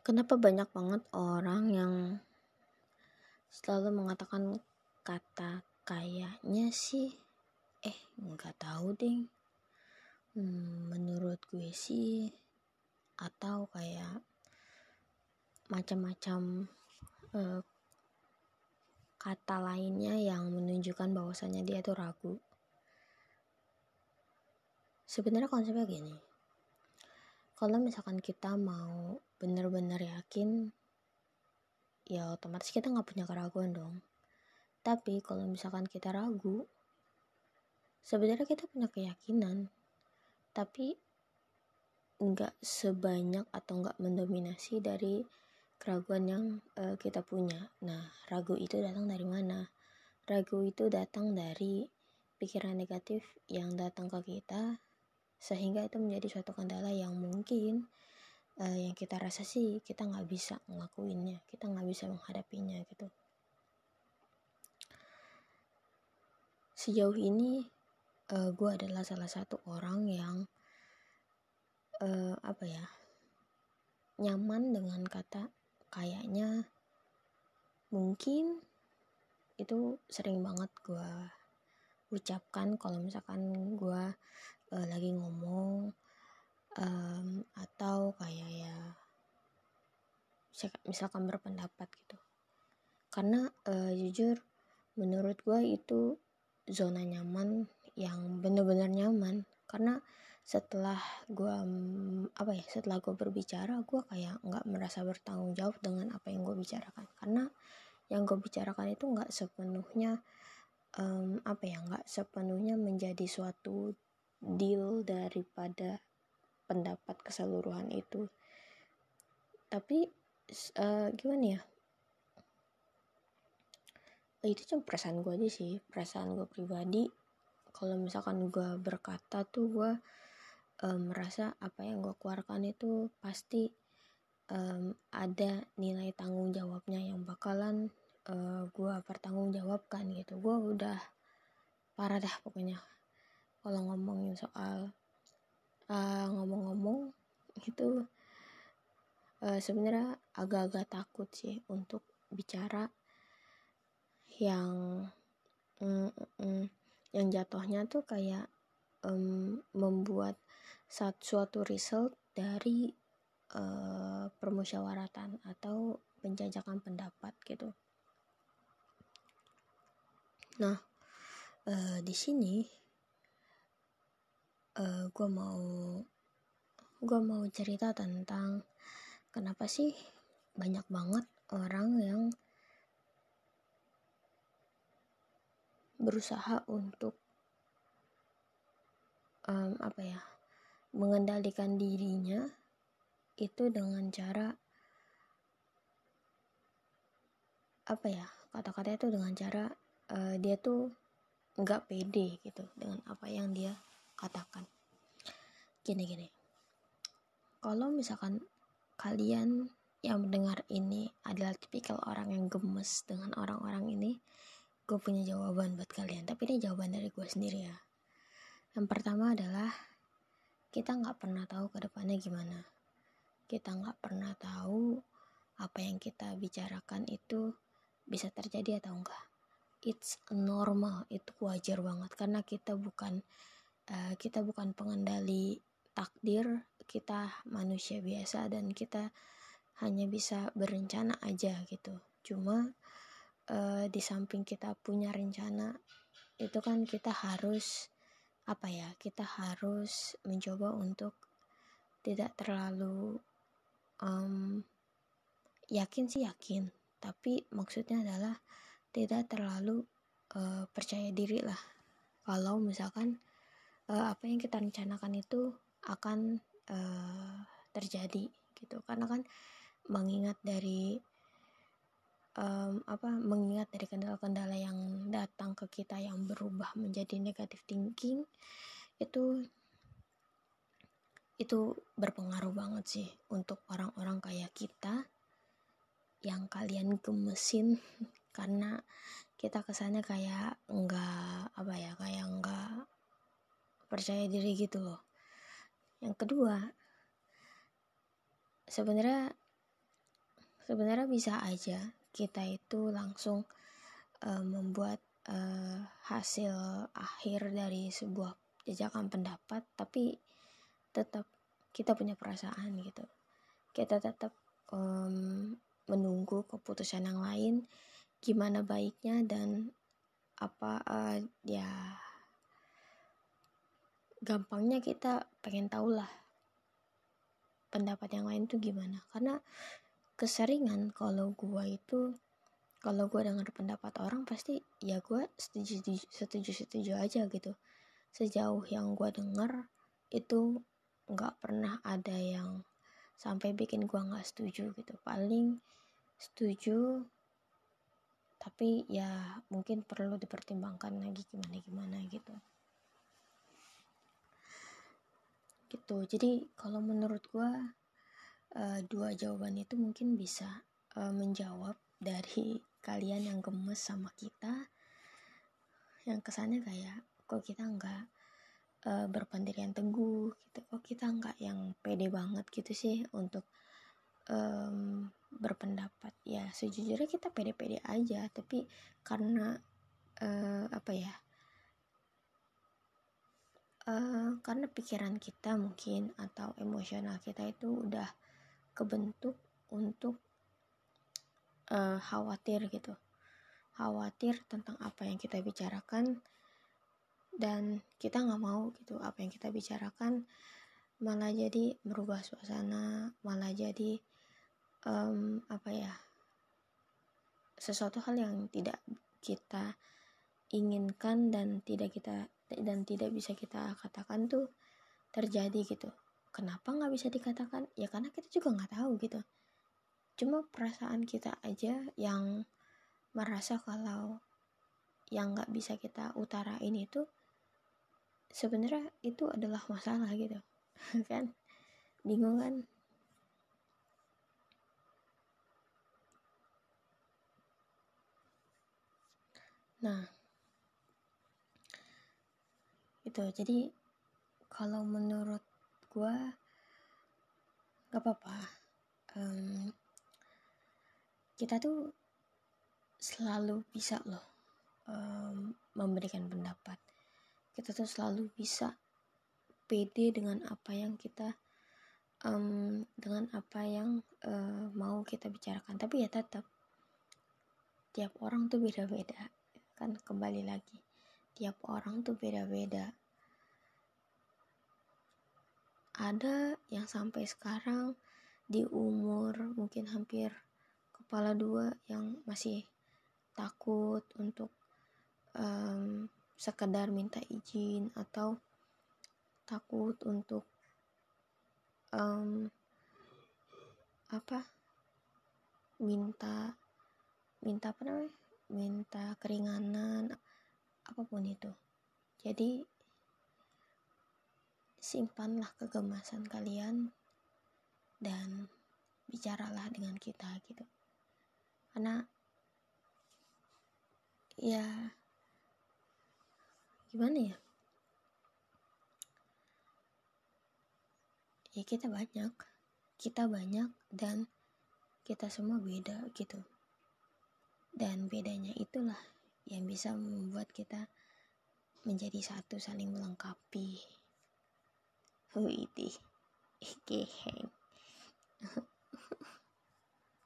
kenapa banyak banget orang yang selalu mengatakan kata kayaknya sih eh nggak tahu deh. Hmm, menurut gue sih atau kayak macam-macam uh, kata lainnya yang menunjukkan bahwasannya dia tuh ragu. Sebenarnya konsepnya gini. Kalau misalkan kita mau bener-bener yakin ya otomatis kita nggak punya keraguan dong. Tapi kalau misalkan kita ragu sebenarnya kita punya keyakinan tapi nggak sebanyak atau nggak mendominasi dari keraguan yang uh, kita punya. Nah ragu itu datang dari mana? Ragu itu datang dari pikiran negatif yang datang ke kita sehingga itu menjadi suatu kendala yang mungkin uh, yang kita rasa sih kita nggak bisa ngelakuinnya kita nggak bisa menghadapinya gitu. Sejauh ini uh, eh, gue adalah salah satu orang yang uh, apa ya nyaman dengan kata kayaknya mungkin itu sering banget gue ucapkan kalau misalkan gue uh, lagi ngomong um, atau kayak ya misalkan berpendapat gitu. Karena uh, jujur menurut gue itu zona nyaman yang bener-bener nyaman. Karena setelah gue apa ya setelah gue berbicara gue kayak nggak merasa bertanggung jawab dengan apa yang gue bicarakan. Karena yang gue bicarakan itu nggak sepenuhnya um, apa ya nggak sepenuhnya menjadi suatu deal daripada pendapat keseluruhan itu. Tapi uh, gimana ya? Itu cuma perasaan gue aja sih. Perasaan gue pribadi kalau misalkan gue berkata tuh gue um, merasa apa yang gue keluarkan itu pasti um, ada nilai tanggung jawabnya yang bakalan uh, e, gue pertanggungjawabkan gitu. Gue udah parah dah pokoknya. Kalau ngomongin soal ah, ngomong-ngomong itu uh, sebenarnya agak-agak takut sih untuk bicara yang mm, mm, yang jatuhnya tuh kayak um, membuat suatu result dari uh, permusyawaratan atau penjajakan pendapat gitu. Nah, uh, di sini uh, eh, gue mau gue mau cerita tentang kenapa sih banyak banget orang yang berusaha untuk um, apa ya mengendalikan dirinya itu dengan cara apa ya kata-kata itu dengan cara uh, dia tuh nggak pede gitu dengan apa yang dia katakan. Gini gini. Kalau misalkan kalian yang mendengar ini adalah tipikal orang yang gemes dengan orang-orang ini gue punya jawaban buat kalian tapi ini jawaban dari gue sendiri ya. Yang pertama adalah kita nggak pernah tahu ke depannya gimana. Kita nggak pernah tahu apa yang kita bicarakan itu bisa terjadi atau enggak it's normal itu wajar banget karena kita bukan uh, kita bukan pengendali takdir kita manusia biasa dan kita hanya bisa berencana aja gitu. Cuma uh, di samping kita punya rencana itu kan kita harus apa ya kita harus mencoba untuk tidak terlalu um, yakin sih yakin. Tapi maksudnya adalah tidak terlalu uh, percaya diri lah. Kalau misalkan uh, apa yang kita rencanakan itu akan uh, terjadi gitu. Karena kan mengingat dari um, apa mengingat dari kendala-kendala yang datang ke kita yang berubah menjadi negatif thinking itu itu berpengaruh banget sih untuk orang-orang kayak kita yang kalian gemesin. Karena kita kesannya kayak enggak apa ya kayak enggak percaya diri gitu loh. Yang kedua sebenarnya sebenarnya bisa aja kita itu langsung uh, membuat uh, hasil akhir dari sebuah jajakan pendapat tapi tetap kita punya perasaan gitu. Kita tetap um, menunggu keputusan yang lain gimana baiknya dan apa uh, ya gampangnya kita pengen tahu lah pendapat yang lain tuh gimana. Karena keseringan kalau gua itu kalau gua dengar pendapat orang pasti ya gua setuju setuju setuju aja gitu. Sejauh yang gua dengar itu nggak pernah ada yang sampai bikin gua nggak setuju gitu. Paling setuju tapi ya mungkin perlu dipertimbangkan lagi gimana gimana gitu gitu. Jadi kalau menurut gue uh, dua jawaban itu mungkin bisa uh, menjawab dari kalian yang gemes sama kita. Yang kesannya kayak kok kita nggak uh, berpendirian teguh? Gitu. Kok kita nggak yang pede banget gitu sih untuk um, berpendapat? Ya sejujurnya kita pede-pede aja tapi karena uh, apa ya uh, karena pikiran kita mungkin atau emosional kita itu udah kebentuk untuk uh, khawatir gitu. Khawatir tentang apa yang kita bicarakan dan kita nggak mau gitu apa yang kita bicarakan malah jadi merubah suasana malah jadi um, apa ya sesuatu hal yang tidak kita inginkan dan tidak kita dan tidak bisa kita katakan tuh terjadi gitu. Kenapa nggak bisa dikatakan? Ya karena kita juga nggak tahu gitu. Cuma perasaan kita aja yang merasa kalau yang nggak bisa kita utarain itu sebenarnya itu adalah masalah gitu kan? Bingung kan? Nah, itu jadi kalau menurut gue gak apa-apa. Um, kita tuh selalu bisa loh um, memberikan pendapat. Kita tuh selalu bisa pede dengan apa yang kita um, dengan apa yang uh, mau kita bicarakan. Tapi ya tetap tiap orang tuh beda-beda kan? Kembali lagi tiap orang tuh beda-beda. Ada yang sampai sekarang di umur mungkin hampir kepala dua yang masih takut untuk um, sekedar minta izin atau takut untuk um, apa minta minta apa namanya? Minta keringanan apa pun itu. Jadi simpanlah kegemasan kalian dan bicaralah dengan kita gitu. Karena ya gimana ya? Ya kita banyak kita banyak dan kita semua beda gitu. Dan bedanya itulah yang bisa membuat kita menjadi satu saling melengkapi Widih, geheng.